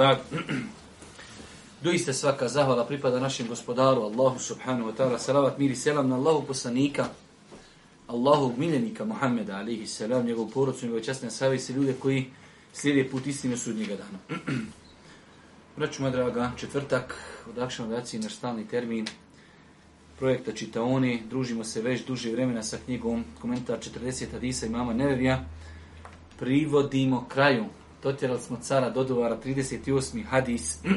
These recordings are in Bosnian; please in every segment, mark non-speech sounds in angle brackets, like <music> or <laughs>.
gospodar. <clears throat> Doista svaka zahvala pripada našem gospodaru Allahu subhanahu wa ta'ala. Salavat miri selam na Allahu poslanika, Allahu miljenika Muhammeda alihi selam, njegov porodcu, njegov častne savje se ljude koji slijede put istine sudnjega dana. Vraću, <clears throat> moja draga, četvrtak, od akšan odaci naš stalni termin projekta Čitaoni. Družimo se već duže vremena sa knjigom komentar 40 Adisa i mama Nevevija. Privodimo krajom dotjerali smo cara Dodovara, 38. hadis. <clears throat> e,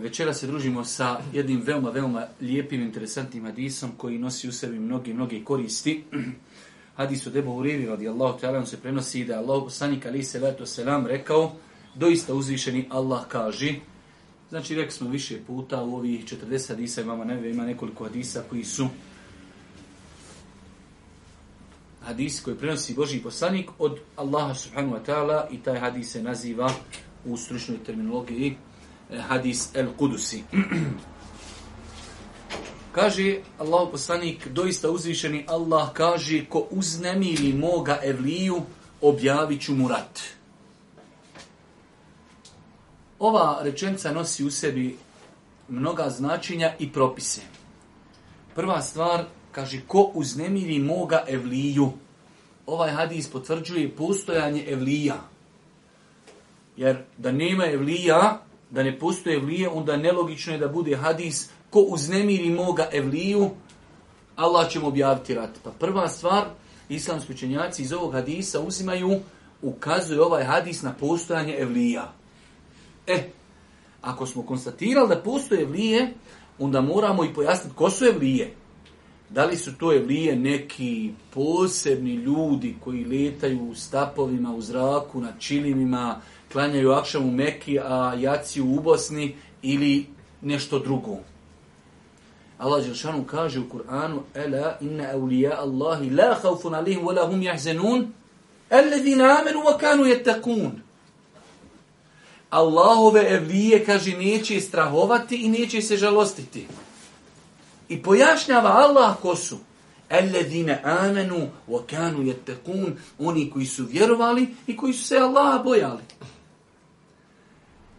večera se družimo sa jednim veoma, veoma lijepim, interesantnim hadisom koji nosi u sebi mnogi, mnogi koristi. <clears throat> hadis od Ebu Hurevi, radi Allah, se prenosi da Allah, sanik ali se leto se nam rekao, doista uzvišeni Allah kaže, znači rekli smo više puta u ovih 40 hadisa imamo, ne, ima nekoliko hadisa koji su hadisi koji prenosi Boži poslanik od Allaha subhanahu wa ta'ala i taj hadis se naziva u stručnoj terminologiji eh, hadis El Kudusi. <clears throat> kaže Allah poslanik, doista uzvišeni Allah kaže, ko uznemiri moga Evliju, objavit ću mu rat. Ova rečenca nosi u sebi mnoga značenja i propise. Prva stvar, kaže, ko uznemiri moga evliju. Ovaj hadis potvrđuje postojanje evlija. Jer da nema evlija, da ne postoje evlije, onda nelogično je da bude hadis ko uznemiri moga evliju, Allah će mu objaviti rat. Pa prva stvar, islamski učenjaci iz ovog hadisa uzimaju, ukazuje ovaj hadis na postojanje evlija. E, ako smo konstatirali da postoje evlije, onda moramo i pojasniti ko su evlije. Da li su to evlije neki posebni ljudi koji letaju u stapovima, u zraku, na činimima, klanjaju akšam u Meki, a jaci u Bosni ili nešto drugo? Allah Đelšanu kaže u Kur'anu Ela inna evlija Allahi la haufun alihim wa lahum jahzenun Ellezina amenu wa kanu jetakun Allahove evlije kaže neće strahovati i neće se žalostiti. I pojašnjava Allah ko su. Alladine amanu wa kanu yattaqun oni koji su vjerovali i koji su se Allaha bojali.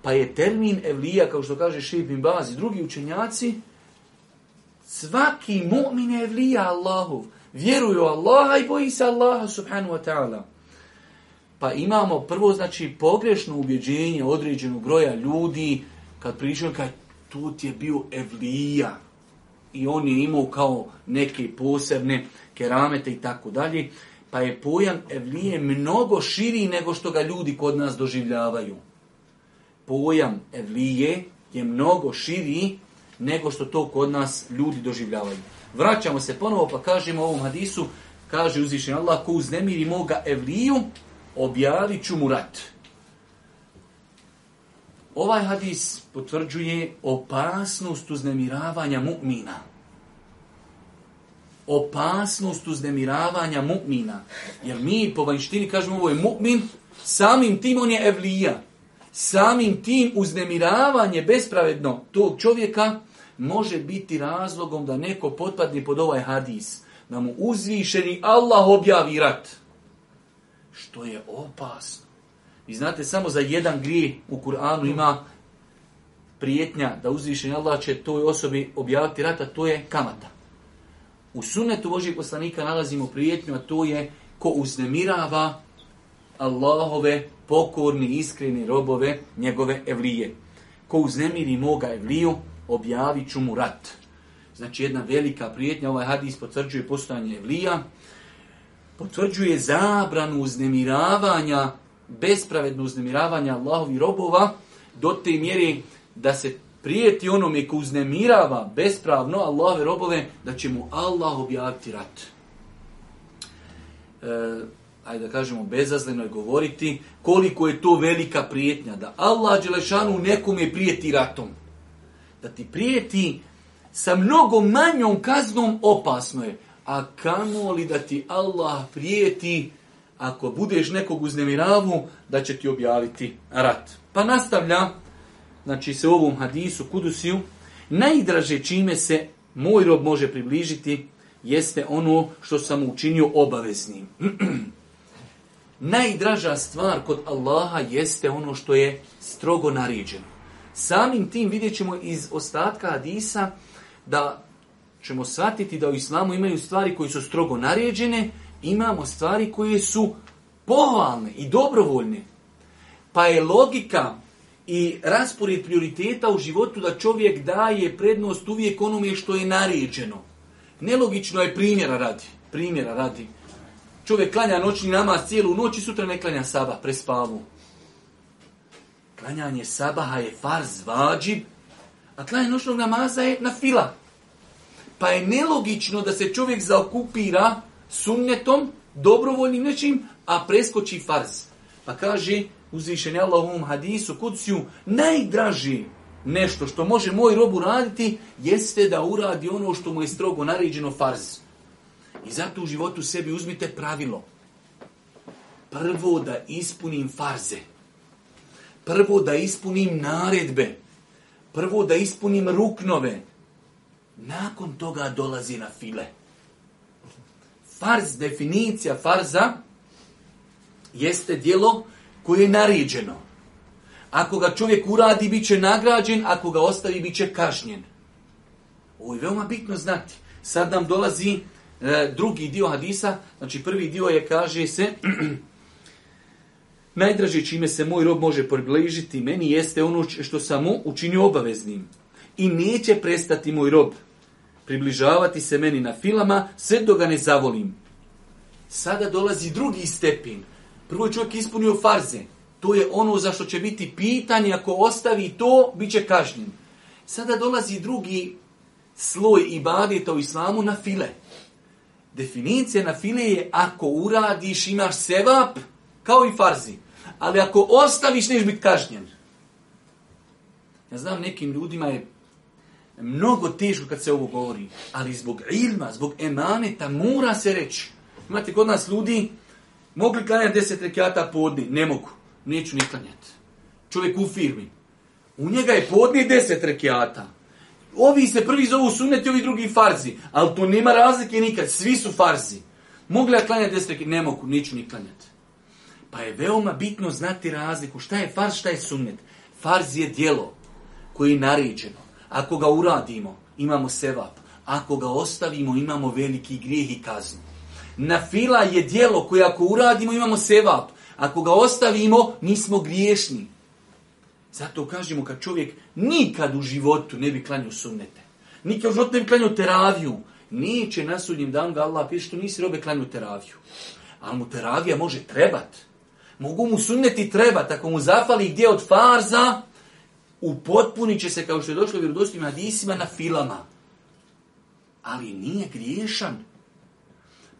Pa je termin evlija, kao što kaže Šibin Bazi, drugi učenjaci, svaki mu'min je evlija Allahov. Vjeruju Allaha i boji se Allaha subhanu wa ta'ala. Pa imamo prvo, znači, pogrešno ubjeđenje određenog broja ljudi, kad pričaju kaj tu ti je bio evlija, i on je imao kao neke posebne keramete i tako dalje. Pa je pojam evlije mnogo širi nego što ga ljudi kod nas doživljavaju. Pojam evlije je mnogo širi nego što to kod nas ljudi doživljavaju. Vraćamo se ponovo pa kažemo ovom hadisu, kaže uzvišen Allah, ko uznemiri moga evliju, objavit ću mu rat. Ovaj hadis potvrđuje opasnost uznemiravanja mu'mina. Opasnost uznemiravanja mu'mina. Jer mi po vanjštini kažemo ovo je mu'min, samim tim on je evlija. Samim tim uznemiravanje bespravedno tog čovjeka može biti razlogom da neko potpadne pod ovaj hadis. Da mu uzvišeni Allah objavi rat. Što je opasno. Vi znate, samo za jedan grije u Kur'anu ima prijetnja da uzvišen Allah će toj osobi objaviti rata, to je kamata. U sunnetu Božih poslanika nalazimo prijetnju, a to je ko uznemirava Allahove pokorni, iskreni robove, njegove evlije. Ko uznemiri moga evliju, objavit ću mu rat. Znači jedna velika prijetnja, ovaj hadis potvrđuje postojanje evlija, potvrđuje zabranu uznemiravanja bespravedno uznemiravanje Allahovi robova do te mjeri da se prijeti onome ko uznemirava bespravno Allahove robove da će mu Allah objaviti rat. E, ajde da kažemo bezazleno je govoriti koliko je to velika prijetnja da Allah Đelešanu nekome prijeti ratom. Da ti prijeti sa mnogo manjom kaznom opasno je. A kamo li da ti Allah prijeti ratom? ako budeš nekog uznemiravu, da će ti objaviti rat. Pa nastavlja, znači se u ovom hadisu, kudusiju, najdraže čime se moj rob može približiti, jeste ono što sam učinio obaveznim. <clears throat> Najdraža stvar kod Allaha jeste ono što je strogo naređeno. Samim tim vidjet ćemo iz ostatka hadisa da ćemo shvatiti da u islamu imaju stvari koji su strogo naređene, imamo stvari koje su pohvalne i dobrovoljne. Pa je logika i raspored prioriteta u životu da čovjek daje prednost uvijek onome što je naređeno. Nelogično je primjera radi. Primjera radi. Čovjek klanja noćni namaz cijelu noć i sutra ne klanja saba, prespavu. Klanjanje sabaha je farz, vađib, a klanje noćnog namaza je na fila. Pa je nelogično da se čovjek zaokupira sunnetom, dobrovoljnim nečim, a preskoči farz. Pa kaže, uzvišen je Allah u ovom hadisu, kuciju, najdraži nešto što može moj rob uraditi, jeste da uradi ono što mu je strogo naređeno farz. I zato u životu sebi uzmite pravilo. Prvo da ispunim farze. Prvo da ispunim naredbe. Prvo da ispunim ruknove. Nakon toga dolazi na file farz, definicija farza, jeste dijelo koje je naređeno. Ako ga čovjek uradi, bit će nagrađen, ako ga ostavi, bit će kažnjen. Ovo je veoma bitno znati. Sad nam dolazi e, drugi dio hadisa, znači prvi dio je, kaže se, <clears throat> najdraže čime se moj rob može približiti meni jeste ono što sam mu učinio obaveznim. I neće prestati moj rob, približavati se meni na filama, sve do ga ne zavolim. Sada dolazi drugi stepin. Prvo je čovjek ispunio farze. To je ono za što će biti pitanje. Ako ostavi to, bit će kažnjen. Sada dolazi drugi sloj ibadeta u islamu na file. Definicija na file je ako uradiš, imaš sevap, kao i farzi. Ali ako ostaviš, neš biti kažnjen. Ja znam, nekim ljudima je mnogo teško kad se ovo govori, ali zbog ilma, zbog emaneta mora se reći. Imate kod nas ljudi, mogli klanjati deset rekiata podni, ne mogu, neću ni klanjati. Čovjek u firmi, u njega je podni deset rekiata. Ovi se prvi zovu sunneti, ovi drugi farzi, ali to nema razlike nikad, svi su farzi. Mogli ja klanjati deset rekiata, ne mogu, neću ni klanjati. Pa je veoma bitno znati razliku, šta je farz, šta je sunnet. Farz je dijelo koje je naređeno. Ako ga uradimo, imamo sevap. Ako ga ostavimo, imamo veliki grijeh i kaznu. Na fila je dijelo koje ako uradimo, imamo sevap. Ako ga ostavimo, nismo griješni. Zato kažemo kad čovjek nikad u životu ne bi klanio sunnete, nikad u životu ne bi klanio teraviju, neće na sudnjem danu ga Allah piše što nisi robe klanio teraviju. Ali mu teravija može trebat. Mogu mu sunneti trebat. Ako mu zafali gdje od farza, upotpunit će se, kao što je došlo u vjerodostim hadisima, na filama. Ali nije griješan.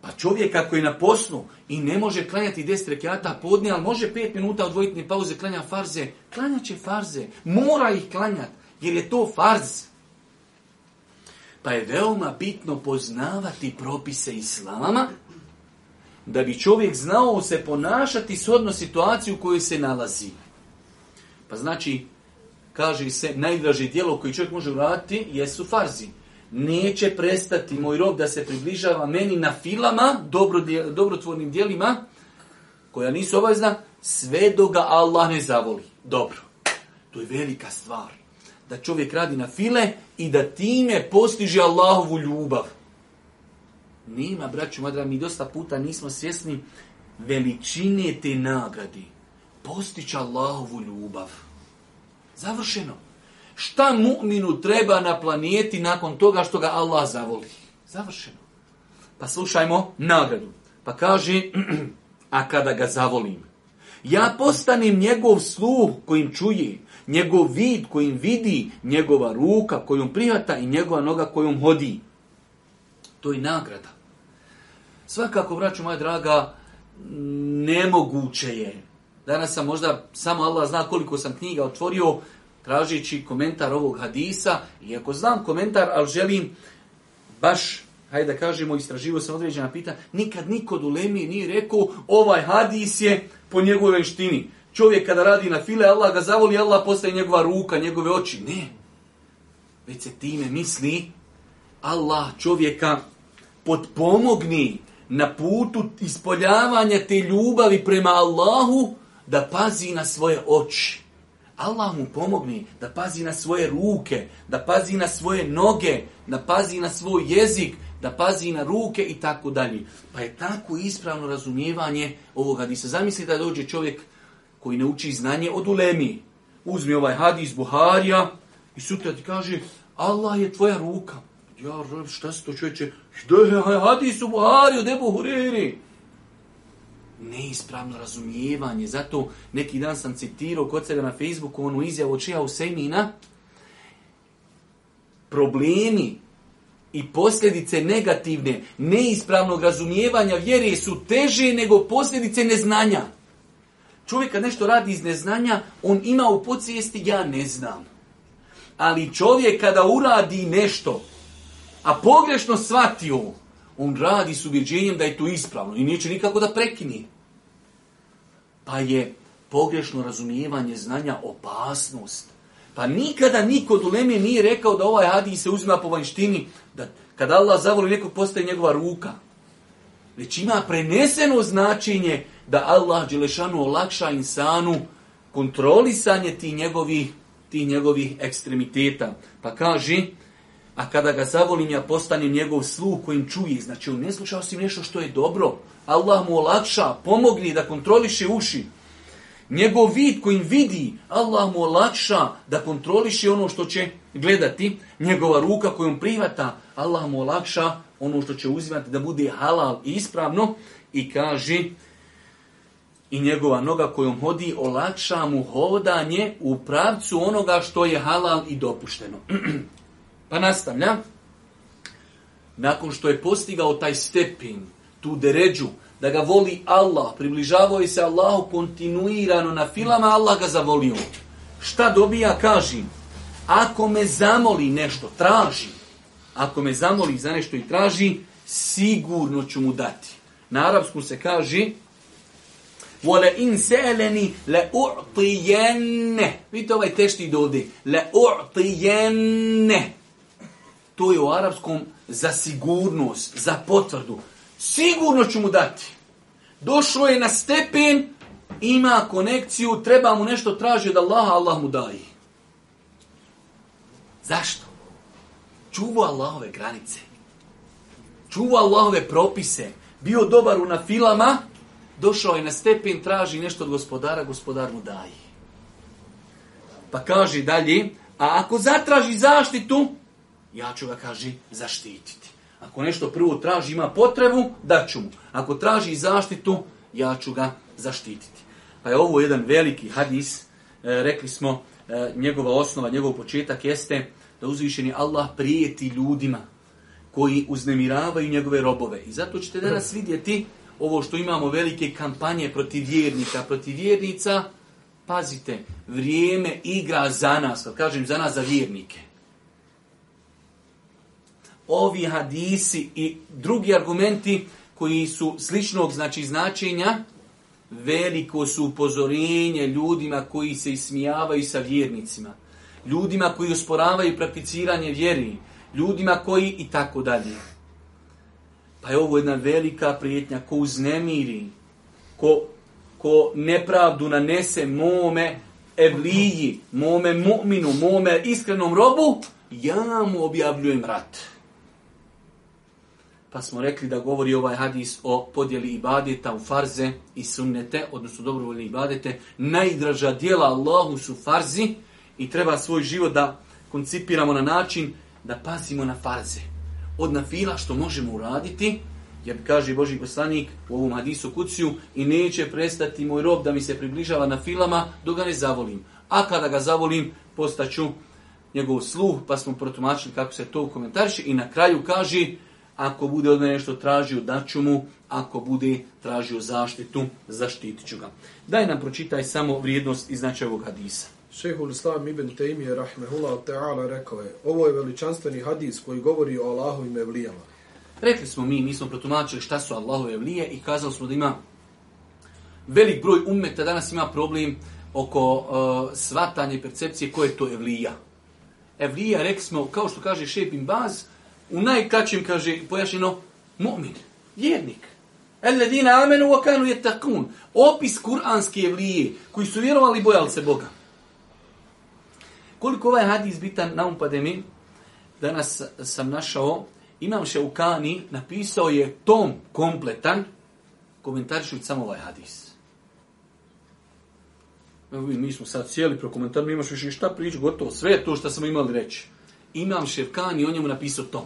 Pa čovjek ako je na poslu i ne može klanjati 10 rekiata podne, ali može 5 minuta odvojiti ne pauze, klanja farze, klanja će farze, mora ih klanjati, jer je to farz. Pa je veoma bitno poznavati propise islama, da bi čovjek znao se ponašati s odnos situaciju u kojoj se nalazi. Pa znači, kaže se, najdraži dijelo koji čovjek može uraditi jesu farzi. Neće prestati moj rob da se približava meni na filama, dobro, dobrotvornim dijelima, koja nisu obavezna, sve do ga Allah ne zavoli. Dobro. To je velika stvar. Da čovjek radi na file i da time postiže Allahovu ljubav. Nima, braću, madra, mi dosta puta nismo svjesni veličine te nagradi. Postiće Allahovu ljubav. Ljubav. Završeno. Šta mu'minu treba na planeti nakon toga što ga Allah zavoli? Završeno. Pa slušajmo nagradu. Pa kaže, <clears throat> a kada ga zavolim? Ja postanem njegov sluh kojim čuje, njegov vid kojim vidi, njegova ruka kojom prihvata i njegova noga kojom hodi. To je nagrada. Svakako, vraću, moja draga, nemoguće je Danas sam možda, samo Allah zna koliko sam knjiga otvorio, tražeći komentar ovog hadisa. Iako znam komentar, ali želim baš, hajde da kažemo, istraživo sam određena pita, nikad niko od Ulemije nije rekao ovaj hadis je po njegovoj venštini. Čovjek kada radi na file, Allah ga zavoli, Allah postaje njegova ruka, njegove oči. Ne. Već se time misli, Allah čovjeka potpomogni na putu ispoljavanja te ljubavi prema Allahu, da pazi na svoje oči. Allah mu pomogni da pazi na svoje ruke, da pazi na svoje noge, da pazi na svoj jezik, da pazi na ruke i tako dalje. Pa je tako ispravno razumijevanje ovoga. Gdje se zamisli da dođe čovjek koji ne uči znanje od ulemi, uzmi ovaj hadis Buharija i sutra ti kaže Allah je tvoja ruka. Ja, šta se to čovječe? Ovaj hadis u Buhariju, debu Huriri neispravno razumijevanje. Zato neki dan sam citirao kod sebe na Facebooku onu izjavu Čija Usemina. Problemi i posljedice negativne neispravnog razumijevanja vjere su teže nego posljedice neznanja. Čovjek kad nešto radi iz neznanja, on ima u podsvijesti ja ne znam. Ali čovjek kada uradi nešto, a pogrešno shvati ovo, on radi s ubjeđenjem da je to ispravno i neće nikako da prekini. Pa je pogrešno razumijevanje znanja opasnost. Pa nikada niko od uleme nije rekao da ovaj hadis se uzima po vanštini, da kad Allah zavoli nekog postaje njegova ruka. Već ima preneseno značenje da Allah Đelešanu olakša insanu kontrolisanje ti njegovih, ti njegovih ekstremiteta. Pa kaže, a kada ga zavolim ja postanem njegov slu kojim čuje. Znači on ne sluša osim nešto što je dobro. Allah mu olakša, pomogni da kontroliše uši. Njegov vid kojim vidi, Allah mu olakša da kontroliše ono što će gledati. Njegova ruka kojom privata, Allah mu olakša ono što će uzimati da bude halal i ispravno. I kaže, i njegova noga kojom hodi, olakša mu hodanje u pravcu onoga što je halal i dopušteno. <clears throat> Pa nastavlja. Nakon što je postigao taj stepin, tu deređu, da ga voli Allah, približavao se Allahu kontinuirano na filama, Allah ga zavolio. Šta dobija, kažem. Ako me zamoli nešto, traži. Ako me zamoli za nešto i traži, sigurno ću mu dati. Na arapskom se kaže Vole in seleni le u'tijenne. Vidite ovaj tešti dodi. Le u'tijenne to je u arapskom za sigurnost, za potvrdu. Sigurno ću mu dati. Došlo je na stepen, ima konekciju, treba mu nešto traži da Allaha, Allah mu daji. Zašto? Čuvu Allahove granice. Čuvu Allahove propise. Bio dobar u nafilama, došao je na stepen, traži nešto od gospodara, gospodar mu daji. Pa kaže dalje, a ako zatraži zaštitu, ja ću ga, kaže, zaštititi. Ako nešto prvo traži, ima potrebu, da ću mu. Ako traži zaštitu, ja ću ga zaštititi. Pa je ovo jedan veliki hadis, e, rekli smo, e, njegova osnova, njegov početak jeste da uzvišeni Allah prijeti ljudima koji uznemiravaju njegove robove. I zato ćete danas vidjeti ovo što imamo velike kampanje protiv vjernika, protiv vjernica, pazite, vrijeme igra za nas, kad kažem za nas, za vjernike ovi hadisi i drugi argumenti koji su sličnog znači značenja veliko su upozorenje ljudima koji se ismijavaju sa vjernicima, ljudima koji usporavaju prakticiranje vjeri, ljudima koji i tako dalje. Pa je ovo jedna velika prijetnja ko uznemiri, ko, ko nepravdu nanese mome evliji, mome mu'minu, mome iskrenom robu, ja mu objavljujem rat. Rat pa smo rekli da govori ovaj hadis o podjeli ibadeta u farze i sunnete, odnosno dobrovoljne ibadete. Najdraža dijela Allahu su farzi i treba svoj život da koncipiramo na način da pasimo na farze. Od nafila što možemo uraditi, jer kaže Boži poslanik u ovom hadisu kuciju i neće prestati moj rob da mi se približava na filama dok ga ne zavolim. A kada ga zavolim, postaću njegov sluh, pa smo protumačili kako se to komentariše i na kraju kaže ako bude od mene nešto tražio, daću mu, ako bude tražio zaštitu, zaštitit ću ga. Daj nam pročitaj samo vrijednost i značaj ovog hadisa. Šehul Islam ibn Taymiye rahmehullah ta'ala rekao je, ovo je veličanstveni hadis koji govori o Allahovim evlijama. Rekli smo mi, mi smo protumačili šta su Allahove evlije i kazali smo da ima velik broj umeta danas ima problem oko uh, e, svatanje percepcije koje je to evlija. Evlija, rekli smo, kao što kaže Šepin Baz, uh, u najkraćem kaže pojašnjeno mu'min, vjernik. Alladina amenu wa kanu yattaqun. Opis kuranske evlije koji su vjerovali i bojali se Boga. Koliko ovaj hadis bitan na umpademi, danas sam našao, Imam Šaukani napisao je tom kompletan, komentarišujući samo ovaj hadis. Evo, mi smo sad sjeli pro komentar, mi imaš više šta prič, gotovo, sve to što smo imali reći imam Ševkan i on njemu napisao tom.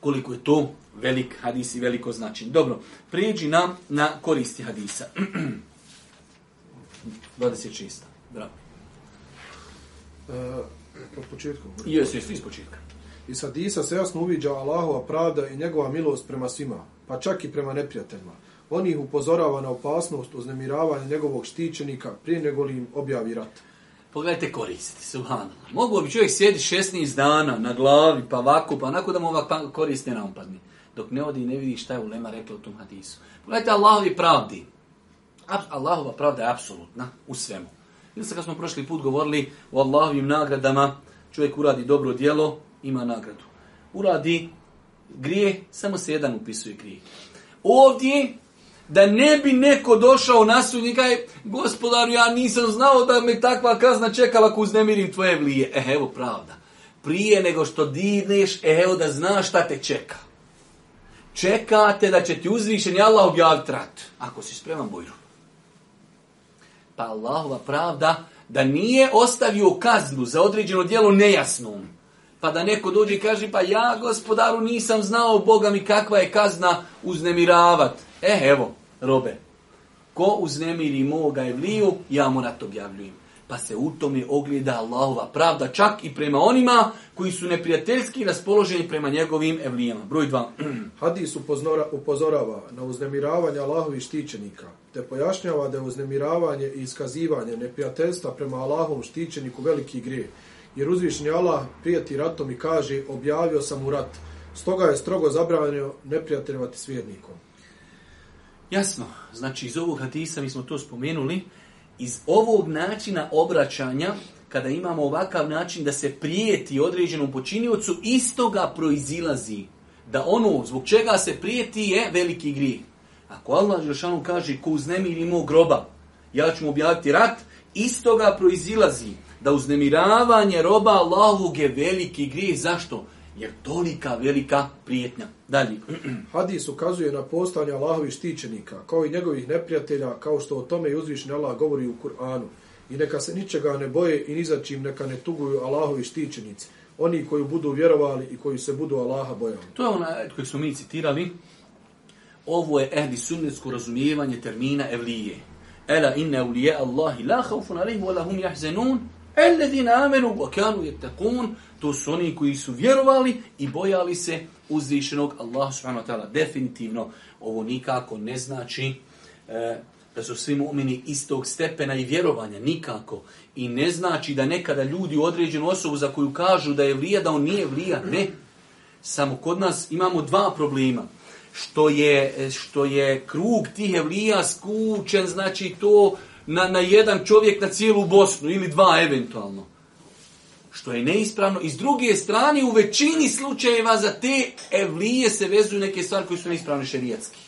Koliko je to velik hadis i veliko značin. Dobro, prijeđi nam na koristi hadisa. 26. <clears throat> Bravo. Uh, od početka. Jesi, jesi, iz početka. Iz hadisa se jasno uviđa Allahova pravda i njegova milost prema svima, pa čak i prema neprijateljima. On ih upozorava na opasnost uznemiravanja njegovog štićenika prije nego li im objavi rat. Uh, Pogledajte koristi, subhanallah. Mogu bi čovjek sjedi 16 dana na glavi, pa ovako, pa onako da mu ova pa- korist ne napadne. Dok ne odi i ne vidi šta je ulema rekla u tom hadisu. Pogledajte Allahovi pravdi. Allahova pravda je apsolutna u svemu. Ili se kad smo prošli put govorili o Allahovim nagradama, čovjek uradi dobro dijelo, ima nagradu. Uradi grije, samo se jedan upisuje grije. Ovdje da ne bi neko došao na sud i kaj, gospodar, ja nisam znao da me takva kazna čekala ako uznemirim tvoje vlije. E, evo pravda. Prije nego što dirneš, e, evo da znaš šta te čeka. Čekate da će ti uzvišen Allah objaviti rat, ako si spreman bojru. Pa Allahova pravda da nije ostavio kaznu za određeno dijelo nejasnom. Pa da neko dođe i kaže, pa ja gospodaru nisam znao Boga mi kakva je kazna uznemiravati. E, evo, robe, ko uznemiri moga evliju, ja mu na to objavljujem. Pa se u tome ogljeda Allahova pravda, čak i prema onima koji su neprijateljski raspoloženi prema njegovim evlijama. Broj 2. <clears throat> Hadis upozora, upozorava na uznemiravanje Allahovi štićenika, te pojašnjava da je uznemiravanje i iskazivanje neprijateljstva prema Allahovom štićeniku veliki grije. Jer uzvišnji Allah prijeti ratom i kaže objavio sam mu rat. Stoga je strogo zabranio neprijateljivati svjednikom. Jasno. Znači, iz ovog hadisa, mi smo to spomenuli, iz ovog načina obraćanja, kada imamo ovakav način da se prijeti određenom počinjivcu, iz toga proizilazi da ono zbog čega se prijeti je veliki grih. Ako Allah Žešanu kaže ko uznemiri mog groba, ja ću mu objaviti rat, iz toga proizilazi da uznemiravanje roba Allahog je veliki grih. Zašto? jer tolika velika prijetnja. Dalje. <clears throat> Hadis ukazuje na postanje Allahovi štićenika, kao i njegovih neprijatelja, kao što o tome i uzvišnji Allah govori u Kur'anu. I neka se ničega ne boje i ni za čim neka ne tuguju Allahovi štićenici, oni koji budu vjerovali i koji se budu Allaha bojali. To je ona koju smo mi citirali. Ovo je ehdi sunnetsko razumijevanje termina evlije. Ela inne ulije Allahi la haufun alaihi wa lahum jahzenun. Elledina amenu u okeanu je tekun, to su oni koji su vjerovali i bojali se uzvišenog Allaha subhanahu wa ta'ala. Definitivno ovo nikako ne znači e, da su svi mu'mini istog stepena i vjerovanja, nikako. I ne znači da nekada ljudi u određenu osobu za koju kažu da je vlija, da on nije vlija, ne. Samo kod nas imamo dva problema. Što je, što je krug tih vlija skučen, znači to na, na jedan čovjek na cijelu Bosnu ili dva eventualno. Što je neispravno. I s druge strane, u većini slučajeva za te evlije se vezuju neke stvari koje su neispravne šerijetski.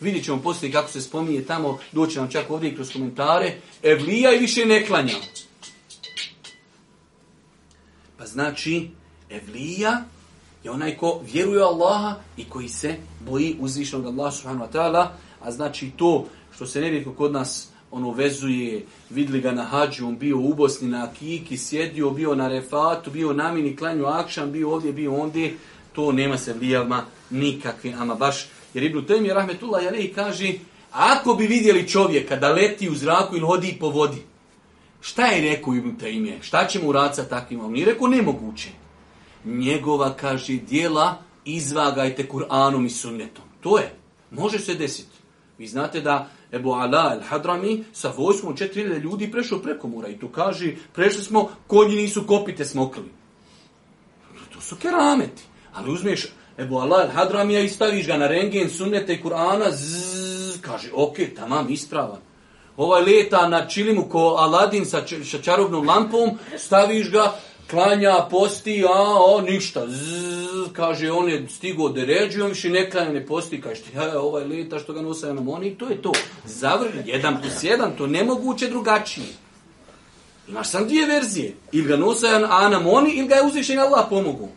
Vidjet ćemo poslije kako se spominje tamo, doći nam čak ovdje kroz komentare, evlija i više ne klanja. Pa znači, evlija je onaj ko vjeruje Allaha i koji se boji uzvišnog Allaha subhanahu wa ta'ala, a znači to što se nerijeko kod nas ono vezuje, vidli ga na hađu, on bio u Bosni na Kiki, sjedio, bio na Refatu, bio na Mini Klanju Akšan, bio ovdje, bio ondje, to nema se vlijavma nikakve, ama baš. Jer Ibn Tejm je Rahmetullah Jalehi kaže, ako bi vidjeli čovjeka da leti u zraku ili hodi po vodi, šta je rekao Ibn Tejm je? Šta ćemo u rad sa takvim? On je rekao, nemoguće. Njegova, kaže, dijela izvagajte Kur'anom i sunnetom. To je. Može se desiti. Vi znate da Ebu Ala el Hadrami sa vojskom od 4000 ljudi prešao preko mura i tu kaže prešli smo, konji nisu kopite smokli. To su kerameti. Ali uzmeš Ebu Ala el Hadramija i staviš ga na rengen sunnete i Kur'ana, zzz, kaže, ok, tamam, ispravan. Ovaj leta na čilimu ko Aladin sa, ča, sa čarobnom lampom, staviš ga, klanja, posti, a o, ništa. Zzz, kaže, on je stigo od ređuje, on više ne klanja, ne posti. Kaže, ja, ovaj leta što ga nosa na moni, to je to. Zavrli, jedan plus jedan, to nemoguće drugačije. Imaš sam dvije verzije. Ili ga nosa je na moni, ili ga je uzvišen Allah pomogu.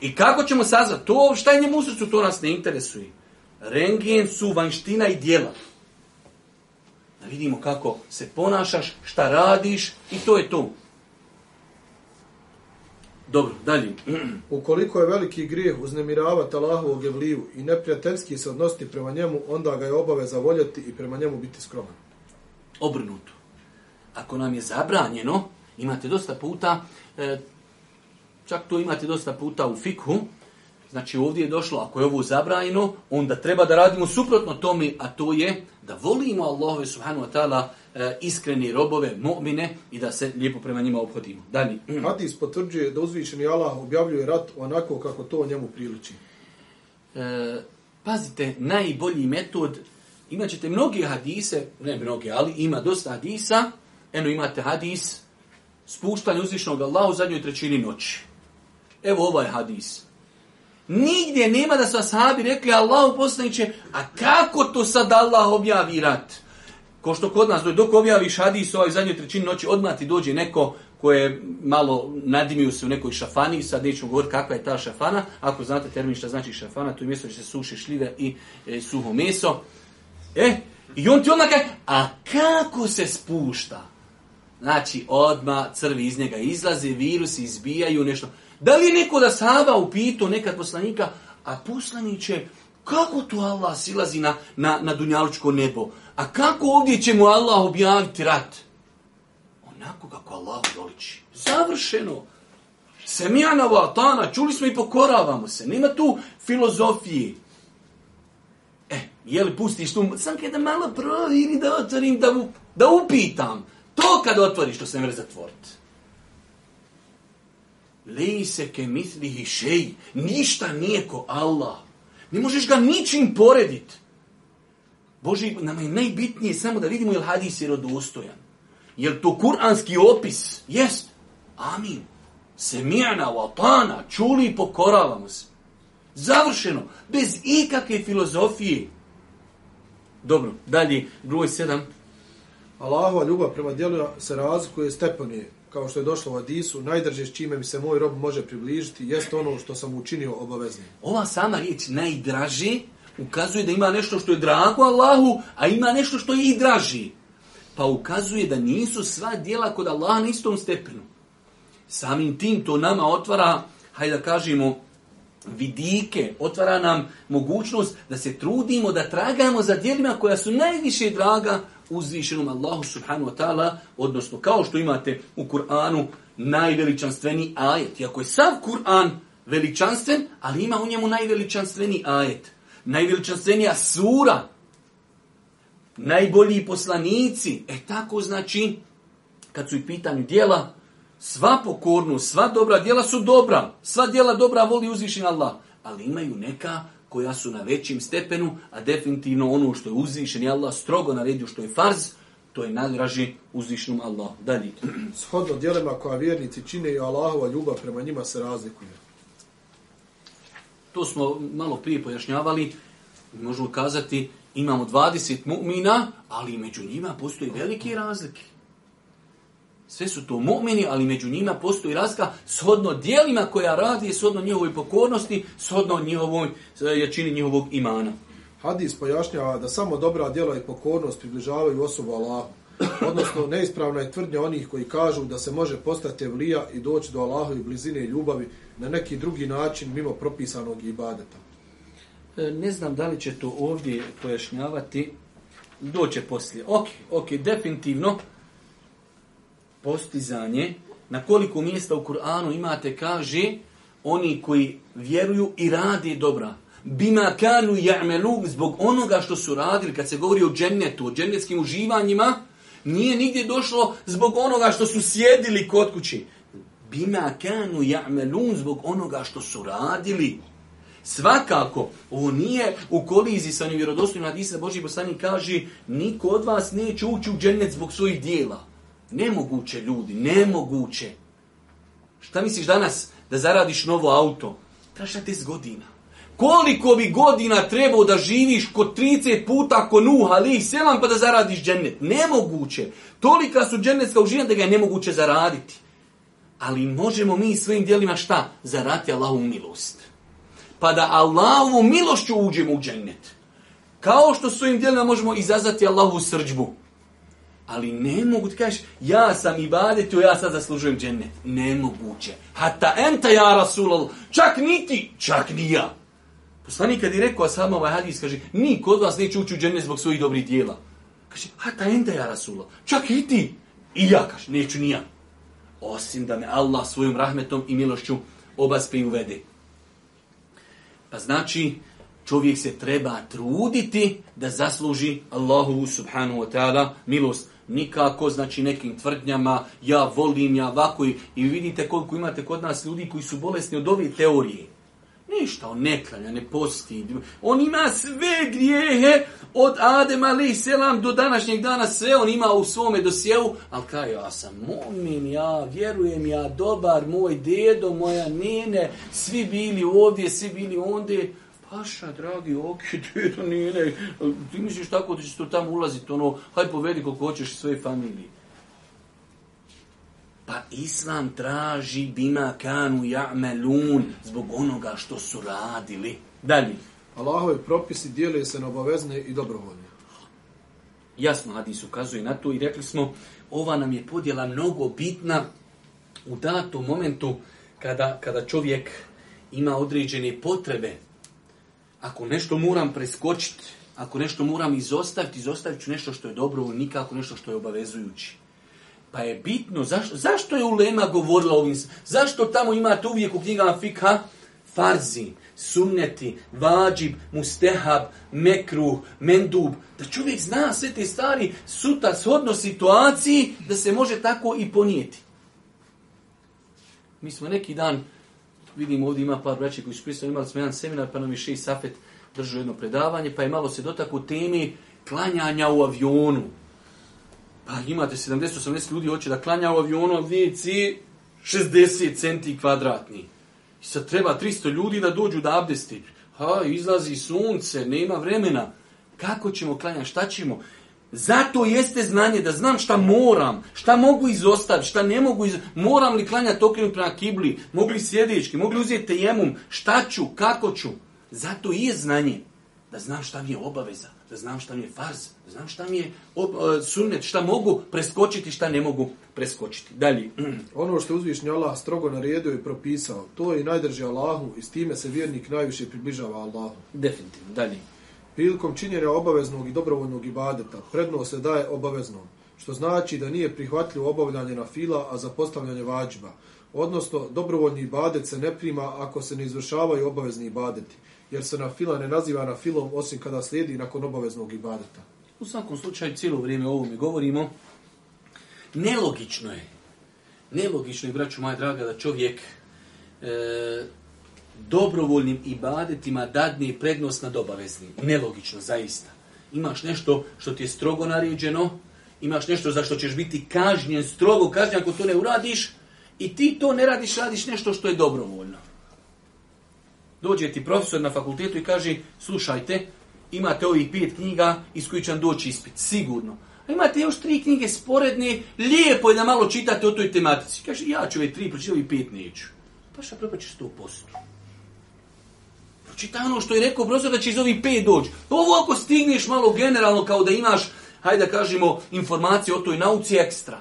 I kako ćemo sazvat? To, šta je njemu srcu, to nas ne interesuje. Rengen su vanština i dijela. Da vidimo kako se ponašaš, šta radiš i to je to. Dobro, dalje. <clears throat> Ukoliko je veliki grijeh uznemiravati Allahovog evliju i neprijateljski se odnositi prema njemu, onda ga je obaveza voljeti i prema njemu biti skroman. Obrnuto. Ako nam je zabranjeno, imate dosta puta, e, čak to imate dosta puta u fikhu, znači ovdje je došlo, ako je ovo zabranjeno, onda treba da radimo suprotno tome, a to je da volimo Allahove subhanu wa ta'ala E, iskreni robove, mu'mine i da se lijepo prema njima obhodimo. Dani. <clears throat> Hadis potvrđuje da uzvišeni Allah objavljuje rat onako kako to njemu priliči. E, pazite, najbolji metod, imat ćete mnogi hadise, ne mnogi, ali ima dosta hadisa, eno imate hadis, spuštanje uzvišenog Allaha u zadnjoj trećini noći. Evo ovaj hadis. Nigdje nema da su ashabi rekli Allahu poslaniće, a kako to sad Allah objavi rat? Ko što kod nas, dok objaviš hadis ovaj zadnjoj trećini noći, odmah ti dođe neko koje malo nadimio se u nekoj šafani, sad nećemo govoriti kakva je ta šafana, ako znate termin šta znači šafana, to je mjesto gdje se suši šljive i e, suho meso. E, i on ti onda kaže, a kako se spušta? Znači, odma crvi iz njega izlaze, virusi izbijaju, nešto. Da li je neko da sava upito nekad poslanika, a poslaniće, kako to Allah silazi na, na, na dunjalučko nebo? A kako ovdje će mu Allah objaviti rat? Onako kako Allah doliči. Završeno. Semijana vatana, čuli smo i pokoravamo se. Nema tu filozofije. E, je li pustiš tu? Sam kada malo provini da otvorim, da, up, da upitam. To kad otvoriš, što se ne zatvoriti. Lej se ke mislihi šej. Ništa nije ko Allah. Ne možeš ga ničim porediti. Boži, nama je najbitnije samo da vidimo je li hadis vjerodostojan. Je li to kuranski opis? Jest. Amin. Semijana, vatana, čuli i pokoravamo se. Završeno. Bez ikakve filozofije. Dobro, dalje, gruj sedam. Allahova ljubav prema djelu se razlikuje stepanije. Kao što je došlo u Adisu, najdrže s čime mi se moj rob može približiti, jeste ono što sam učinio obaveznim. Ova sama riječ najdraži, ukazuje da ima nešto što je drago Allahu, a ima nešto što je i draži. Pa ukazuje da nisu sva dijela kod Allaha na istom stepenu. Samim tim to nama otvara, hajde da kažemo, vidike, otvara nam mogućnost da se trudimo, da tragamo za dijelima koja su najviše draga uzvišenom Allahu subhanu wa ta'ala, odnosno kao što imate u Kur'anu najveličanstveni ajet. Iako je sav Kur'an veličanstven, ali ima u njemu najveličanstveni ajet – najveličanstvenija sura, najbolji poslanici. E tako znači, kad su i pitanju dijela, sva pokornu, sva dobra dijela su dobra. Sva dijela dobra voli uzvišen Allah. Ali imaju neka koja su na većim stepenu, a definitivno ono što je uzvišen i Allah strogo naredio što je farz, to je nadraži uzvišnom Allah. Dalje. Shodno dijelima koja vjernici čine i Allahova ljubav prema njima se razlikuje to smo malo prije pojašnjavali, možemo kazati, imamo 20 mu'mina, ali među njima postoji velike razlike. Sve su to mu'mini, ali među njima postoji razlika shodno dijelima koja radi, shodno njihovoj pokornosti, shodno njihovoj e, jačini njihovog imana. Hadis pojašnjava da samo dobra djela i pokornost približavaju osobu Allahu odnosno neispravna je tvrdnja onih koji kažu da se može postati evlija i doći do Allahove blizine i ljubavi na neki drugi način mimo propisanog ibadeta. E, ne znam da li će to ovdje pojašnjavati, doće poslije. Ok, ok, definitivno postizanje na koliko mjesta u Kur'anu imate kaže oni koji vjeruju i radi dobra. Bima kanu ja'melu zbog onoga što su radili kad se govori o džennetu, o džennetskim uživanjima, Nije nigdje došlo zbog onoga što su sjedili kod kući. Bima kanu ja'melun zbog onoga što su radili. Svakako, ovo nije u kolizi sa onim vjerodostojnim hadisom Boži poslani kaže niko od vas neće ući u džennet zbog svojih dijela. Nemoguće, ljudi, nemoguće. Šta misliš danas da zaradiš novo auto? Traša 10 godina koliko bi godina trebao da živiš kod 30 puta ko nuh ali selam pa da zaradiš džennet. Nemoguće. Tolika su džennetska užina da ga je nemoguće zaraditi. Ali možemo mi svojim dijelima šta? Zarati Allahovu milost. Pa da Allahovu milošću uđemo u džennet. Kao što svojim dijelima možemo izazvati Allahovu srđbu. Ali ne mogu ti kažeš, ja sam ibadetio, ja sad zaslužujem džennet. Nemoguće. Hata enta ja Rasulallah. Čak niti, čak ni ja. Poslanik kad je rekao Ashabima ovaj hadis, kaže, niko od vas neće ući u džene zbog svojih dobrih dijela. Kaže, a ta enda ja Rasula, čak i ti. I ja, kaže, neću nijam. Osim da me Allah svojom rahmetom i milošću obaspe i uvede. Pa znači, čovjek se treba truditi da zasluži Allahu subhanu wa ta'ala milost. Nikako, znači nekim tvrdnjama, ja volim, ja ovako. I vidite koliko imate kod nas ljudi koji su bolesni od ove teorije. Ništa, on ne klanja, ne posti. On ima sve grijehe od Adem Ali Selam do današnjeg dana, sve on ima u svome dosjevu, ali kaj, ja sam momin, ja vjerujem, ja dobar, moj dedo, moja nene, svi bili ovdje, svi bili ondje. Paša, dragi, ok, <laughs> dedo, nene, ti misliš tako da ćeš to tamo ulaziti, ono, haj povedi koliko hoćeš svoje familije. Pa Islam traži bima kanu ja'melun zbog onoga što su radili. Dalje. Allahove propisi dijeluje se na obavezne i dobrovoljne. Jasno, Hadis ukazuje na to i rekli smo, ova nam je podjela mnogo bitna u datom momentu kada, kada čovjek ima određene potrebe. Ako nešto moram preskočiti, ako nešto moram izostaviti, izostavit ću nešto što je dobro, nikako nešto što je obavezujući. Pa je bitno, zaš, zašto je Ulema govorila o ovim, zašto tamo imate uvijek u knjigama fikha farzi, sunneti, vađib, mustehab, mekruh, mendub, da čovjek zna sve te stvari suta shodno situaciji da se može tako i ponijeti. Mi smo neki dan, vidim ovdje ima par braće koji su prisutni, imali smo jedan seminar pa nam je Safet držao jedno predavanje, pa je malo se dotaku temi klanjanja u avionu. Pa imate 70-80 ljudi, hoće da klanja u avionu, a vi 60 centi kvadratni. I sad treba 300 ljudi da dođu da abdesti. Ha, izlazi sunce, nema vremena. Kako ćemo klanjati, šta ćemo? Zato jeste znanje da znam šta moram, šta mogu izostaviti, šta ne mogu izostaviti. Moram li klanjati okrenut prema kibli, mogu li sjedički, mogu li uzeti jemum, šta ću, kako ću. Zato i je znanje da znam šta mi je obaveza da znam šta mi je farz, da znam šta mi je ob, uh, sunnet, šta mogu preskočiti, šta ne mogu preskočiti. Dalje. <clears throat> ono što uzvišnji Allah strogo naredio i propisao, to je najdrži Allahu i s time se vjernik najviše približava Allahu. Definitivno. Dalje. Prilikom činjenja obaveznog i dobrovoljnog ibadeta, predno se daje obaveznom, što znači da nije prihvatljivo obavljanje na fila, a za postavljanje vađba. Odnosno, dobrovoljni ibadet se ne prima ako se ne izvršavaju obavezni ibadeti jer se na fila ne naziva na filom osim kada slijedi nakon obaveznog ibadeta. U svakom slučaju, cijelo vrijeme o ovome govorimo, nelogično je, nelogično je, braću moja draga, da čovjek e, dobrovoljnim ibadetima dadne prednost nad obaveznim. Nelogično, zaista. Imaš nešto što ti je strogo naređeno, imaš nešto za što ćeš biti kažnjen, strogo kažnjen ako to ne uradiš, i ti to ne radiš, radiš nešto što je dobrovoljno. Dođe ti profesor na fakultetu i kaže, slušajte, imate ovih pet knjiga iz kojih će vam doći ispit, sigurno. A imate još tri knjige sporedne, lijepo je da malo čitate o toj tematici. Kaže, ja ću ove tri, pročitaj ovih pet neću. Pa šta propaćeš to posto? Pročitaj ono što je rekao profesor da će iz ovih pet doći. Ovo ako stigneš malo generalno kao da imaš, hajde da kažemo, informacije o toj nauci ekstra.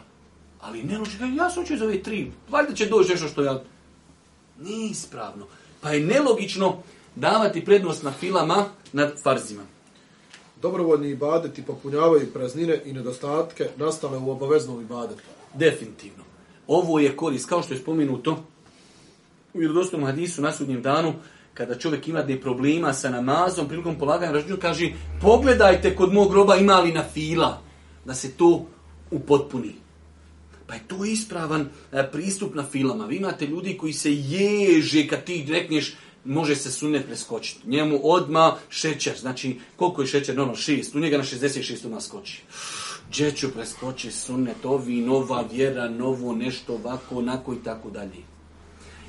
Ali ne, ja sam ću iz ove tri, valjda će doći nešto što ja... Nije ispravno. Nije ispravno pa je nelogično davati prednost na filama nad farzima. Dobrovoljni ibadeti popunjavaju praznine i nedostatke nastale u obaveznom ibadetu. Definitivno. Ovo je koris, kao što je spomenuto u vjerodostom hadisu na sudnjem danu, kada čovjek ima de problema sa namazom, prilikom polaganja ražnju, kaže, pogledajte kod mog groba ima li na fila, da se to upotpuni. Pa je to ispravan e, pristup na filama. Vi imate ljudi koji se ježe kad ti rekneš može se sunet preskočiti. Njemu odma šećer. Znači, koliko je šećer? Ono, šest. U njega na 66 ona skoči. Džeću preskoči sunet, ovi, nova vjera, novo nešto, ovako, onako i tako dalje.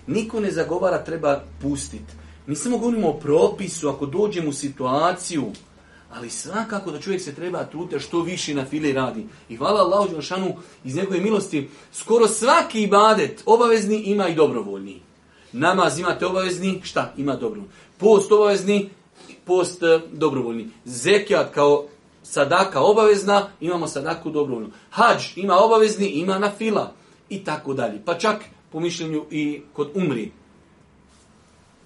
Niko ne zagovara, treba pustiti. Mi samo govorimo o propisu, ako dođem u situaciju, Ali svakako da čovjek se treba trute što više na file radi. I hvala Allahu Đelšanu iz njegove milosti. Skoro svaki ibadet obavezni ima i dobrovoljni. Namaz imate obavezni, šta? Ima dobrovoljni. Post obavezni, post e, dobrovoljni. Zekijat kao sadaka obavezna, imamo sadaku dobrovoljnu. Hadž ima obavezni, ima na fila. I tako dalje. Pa čak po mišljenju i kod umri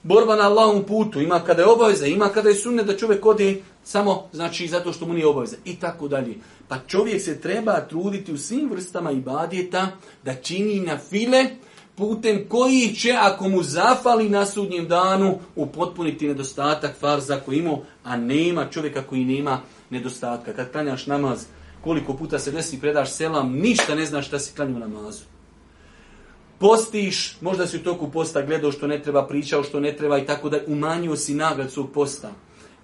borba na Allahom putu, ima kada je obaveza, ima kada je sunnet da čovjek odi samo znači zato što mu nije obaveza i tako dalje. Pa čovjek se treba truditi u svim vrstama ibadjeta da čini na file putem koji će, ako mu zafali na sudnjem danu, upotpuniti nedostatak farza koji imao, a nema čovjeka koji nema nedostatka. Kad klanjaš namaz, koliko puta se desi, predaš selam, ništa ne znaš šta si klanio namazu postiš, možda si u toku posta gledao što ne treba, pričao što ne treba i tako dalje, umanjio si nagrad svog posta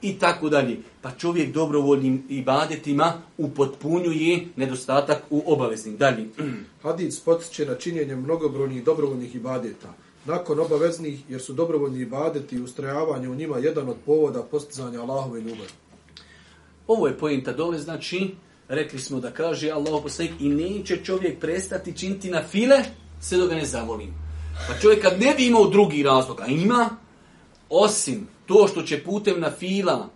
i tako dalje. Pa čovjek dobrovoljnim ibadetima upotpunjuje nedostatak u obaveznim. Dalje. <clears throat> Hadis potiče na činjenje mnogobrojnih dobrovoljnih ibadeta. Nakon obaveznih, jer su dobrovoljni ibadeti i ustrajavanje u njima jedan od povoda postizanja Allahove ljubavi. Ovo je pojenta dole, znači, rekli smo da kaže Allah poslijek i neće čovjek prestati činti na file, sve dok ga ne zavolim. Pa čovjek kad ne bi imao drugi razlog, a ima, osim to što će putem na fila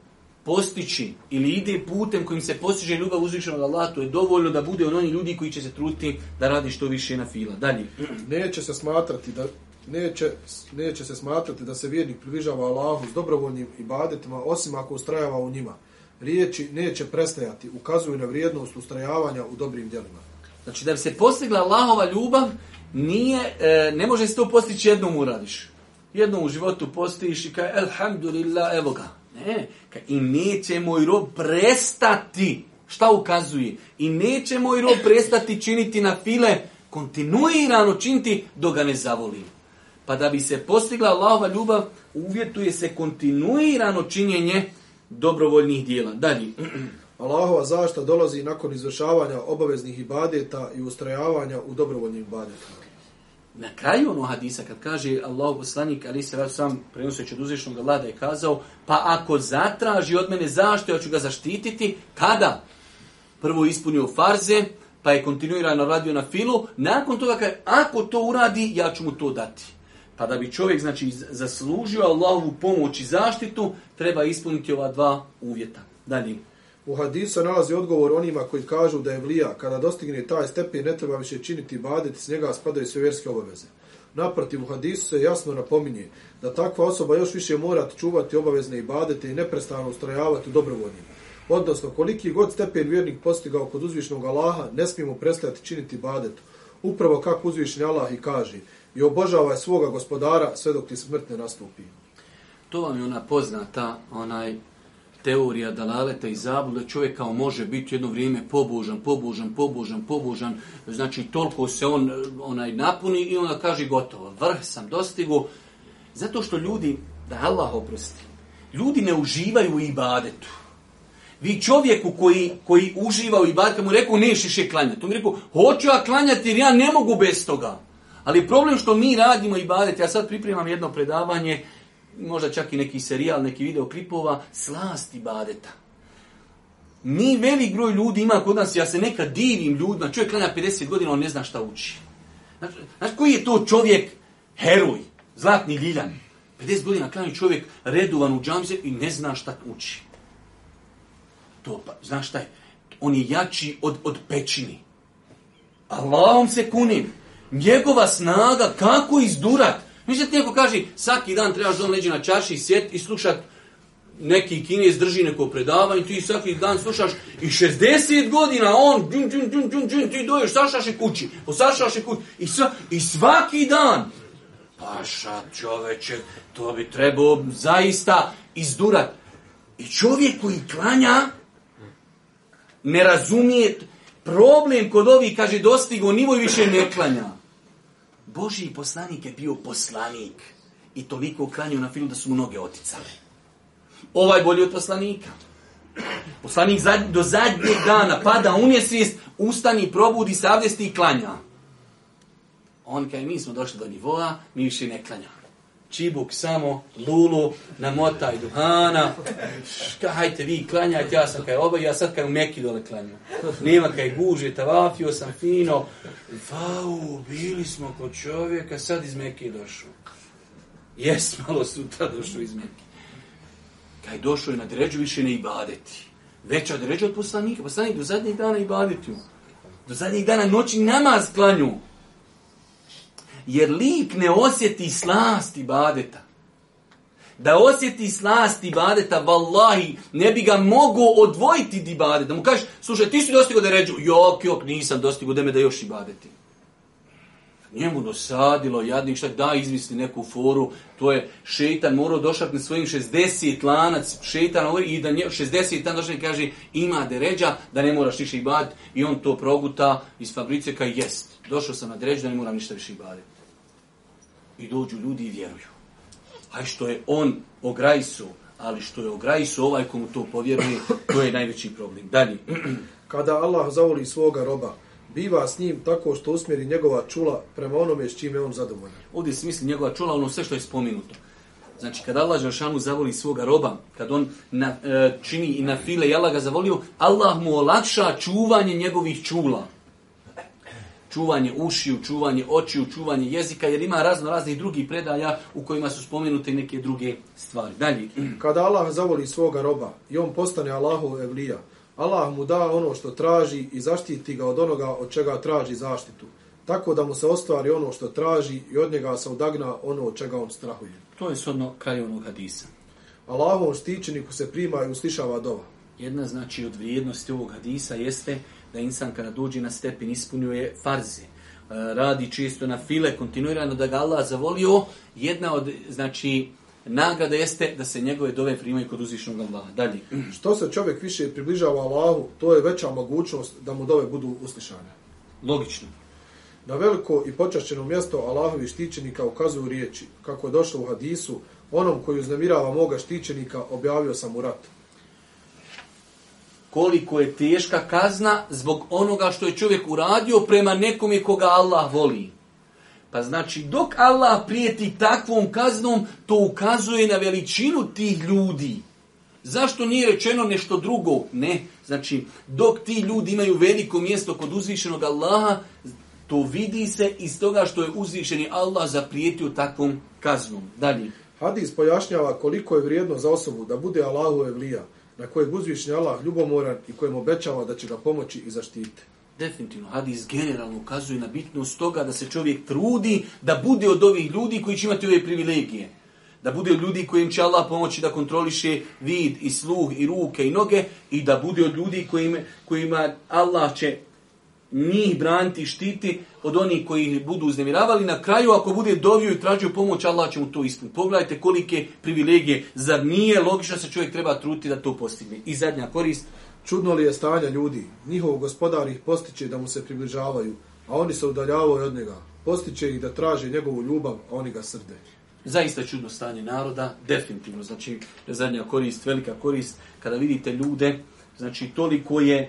postići ili ide putem kojim se postiže ljubav uzvišena od Allah, to je dovoljno da bude on oni ljudi koji će se truti da radi što više na fila. Dalje. <clears throat> Neće se smatrati da Neće, neće se smatrati da se vjernik približava Allahu s dobrovoljnim ibadetima, osim ako ustrajava u njima. Riječi neće prestajati, ukazuju na vrijednost ustrajavanja u dobrim djelima. Znači, da bi se postigla Allahova ljubav, nije, e, ne može se to postići jednom uradiš. Jednom u životu postiš i kaj, elhamdulillah, evo ga. Ne, kaj, i neće moj rob prestati, šta ukazuje, i neće moj rob prestati činiti na file, kontinuirano činiti dok ga ne zavolim. Pa da bi se postigla Allahova ljubav, uvjetuje se kontinuirano činjenje dobrovoljnih dijela. Dalje. <clears throat> Allahova zašta dolazi nakon izvršavanja obaveznih ibadeta i ustrajavanja u dobrovoljnim ibadetama. Na kraju ono hadisa kad kaže Allahu poslanik ali se vas sam prenoseći od uzvišnog vlada je kazao pa ako zatraži od mene zašto ja ću ga zaštititi kada? Prvo ispunio farze pa je kontinuirano radio na filu nakon toga kaže ako to uradi ja ću mu to dati. Pa da bi čovjek znači zaslužio Allahovu pomoć i zaštitu treba ispuniti ova dva uvjeta. Dalje. U hadisu se nalazi odgovor onima koji kažu da je vlija, kada dostigne taj stepen, ne treba više činiti badet, s njega spadaju sve vjerske obaveze. Naprotiv, u hadisu se jasno napominje da takva osoba još više mora čuvati obavezne i badete i neprestano ustrajavati u dobrovoljnim. Odnosno, koliki god stepen vjernik postigao kod uzvišnog Allaha, ne smijemo prestati činiti badet. Upravo kako uzvišni Allah i kaže, i obožavaj svoga gospodara sve dok ti smrt ne nastupi. To vam je ona poznata, onaj teorija dalaleta i zabluda, čovjek kao može biti jedno vrijeme pobožan, pobožan, pobožan, pobožan, znači toliko se on eh, onaj napuni i onda kaže gotovo, vrh sam dostigo, zato što ljudi, da Allah oprosti, ljudi ne uživaju i ibadetu. Vi čovjeku koji, koji uživa u ibadetu, mu rekao, neš iše klanjati. On mi rekao, hoću ja klanjati jer ja ne mogu bez toga. Ali problem što mi radimo ibadet, ja sad pripremam jedno predavanje, uh, možda čak i neki serijal, neki video klipova, slasti badeta. Mi velik broj ljudi ima kod nas, ja se nekad divim ljudima, čovjek klanja 50 godina, on ne zna šta uči. Znaš, znaš koji je to čovjek heroj, zlatni ljiljan? 50 godina klanja čovjek redovan u džamze i ne zna šta uči. To pa, znaš šta je? On je jači od, od pećini. Allahom se kunim. Njegova snaga, kako izdurat? Mislim ti neko kaže, svaki dan trebaš da on leđe na čaši i sjeti i slušat neki kinez drži neko predavanje, ti svaki dan slušaš i 60 godina on, džun, džun, džun, džun, džun, ti doješ, sašaš i kući, posašaš i kući, i, sva, i svaki dan, paša čoveče, to bi trebao zaista izdurat. I čovjek koji klanja, ne razumije, problem kod ovih, kaže, dostigo nivo i više ne klanja. Božji poslanik je bio poslanik i toliko uklanio na filu da su mu noge oticale. Ovaj bolji od poslanika. Poslanik zadnj, do zadnjeg dana pada u nesvijest, ustani, probudi, savjesti i klanja. On kaj mi smo došli do nivoa, mi više ne klanjamo čibuk samo, lulu, namotaj duhana, ška, hajte vi klanjati, ja sam kaj obavio, ja sad kaj u Meki dole klanju. Nema kaj guže, tavafio sam fino, vau, bili smo kod čovjeka, sad iz Meki je došao. Jes, malo sutra došao iz Meki. Kaj došao je na dređu, više ne ibadeti. Veća dređa od poslanika, poslanik do zadnjih dana ibadeti mu. Do zadnjih dana noći namaz klanju jer lik ne osjeti slast ibadeta. Da osjeti slast ibadeta, vallahi, ne bi ga mogo odvojiti od ibadeta. Da mu kažeš, slušaj, ti si dostigo da ređu. Jok, jok, nisam dostigo, da me da još ibadeti. Njemu dosadilo, jadnik, šta da izmisli neku foru, to je šeitan morao došat na svojim 60 lanac, šeitan ovaj, i da nje, 60 tam došli kaže, ima deređa, da ne moraš više ibad, i on to proguta iz fabrice, kaj jest, došao sam na deređu, da ne moram ništa više ibaditi i dođu ljudi i vjeruju. A što je on ograjso, ali što je ograjso ovaj komu to povjeruje, to je najveći problem. Dalje. <clears throat> Kada Allah zavoli svoga roba, biva s njim tako što usmjeri njegova čula prema onome s čime on zadovoljan. Ovdje se misli njegova čula, ono sve što je spominuto. Znači, kada Allah Žešanu zavoli svoga roba, kad on na, e, čini i na file i Allah ga zavolio, Allah mu olakša čuvanje njegovih čula čuvanje ušiju, čuvanje očiju, čuvanje jezika, jer ima razno raznih drugih predaja u kojima su spomenute neke druge stvari. Dalje. <clears throat> Kada Allah zavoli svoga roba i on postane Allahov evlija, Allah mu da ono što traži i zaštiti ga od onoga od čega traži zaštitu, tako da mu se ostvari ono što traži i od njega se odagna ono od čega on strahuje. To je sodno kraj onog hadisa. Allahovom štićeniku se prima i uslišava dova. Jedna znači od vrijednosti ovog hadisa jeste da insan kada dođe na stepen ispunjuje farze, e, radi čisto na file, kontinuirano da ga Allah zavolio, jedna od, znači, nagrada jeste da se njegove dove primaju kod uzvišnog Allaha. Dalje. Što se čovjek više približava Allahu, to je veća mogućnost da mu dove budu uslišane. Logično. Na veliko i počašćeno mjesto Allahovi štićenika ukazuju riječi, kako je došlo u hadisu, onom koji uznemirava moga štićenika objavio sam u ratu koliko je teška kazna zbog onoga što je čovjek uradio prema nekom koga Allah voli. Pa znači, dok Allah prijeti takvom kaznom, to ukazuje na veličinu tih ljudi. Zašto nije rečeno nešto drugo? Ne. Znači, dok ti ljudi imaju veliko mjesto kod uzvišenog Allaha, to vidi se iz toga što je uzvišeni Allah zaprijetio takvom kaznom. Dalje. Hadis pojašnjava koliko je vrijedno za osobu da bude Allahu evlija na kojeg uzvišnji Allah ljubomoran i kojem obećava da će ga pomoći i zaštiti. Definitivno, hadis generalno ukazuje na bitnost toga da se čovjek trudi da bude od ovih ljudi koji će imati ove privilegije. Da bude od ljudi kojim će Allah pomoći da kontroliše vid i sluh i ruke i noge i da bude od ljudi kojima, kojima Allah će njih braniti i štiti od onih koji budu uznemiravali. Na kraju, ako bude dovio i tražio pomoć, Allah će mu to ispuniti. Pogledajte kolike privilegije. Zar nije logično se čovjek treba truti da to postigne? I zadnja korist. Čudno li je stanja ljudi? Njihov gospodar ih postiće da mu se približavaju, a oni se udaljavaju od njega. Postiće ih da traže njegovu ljubav, a oni ga srde. Zaista čudno stanje naroda, definitivno. Znači, zadnja korist, velika korist. Kada vidite ljude, znači toliko je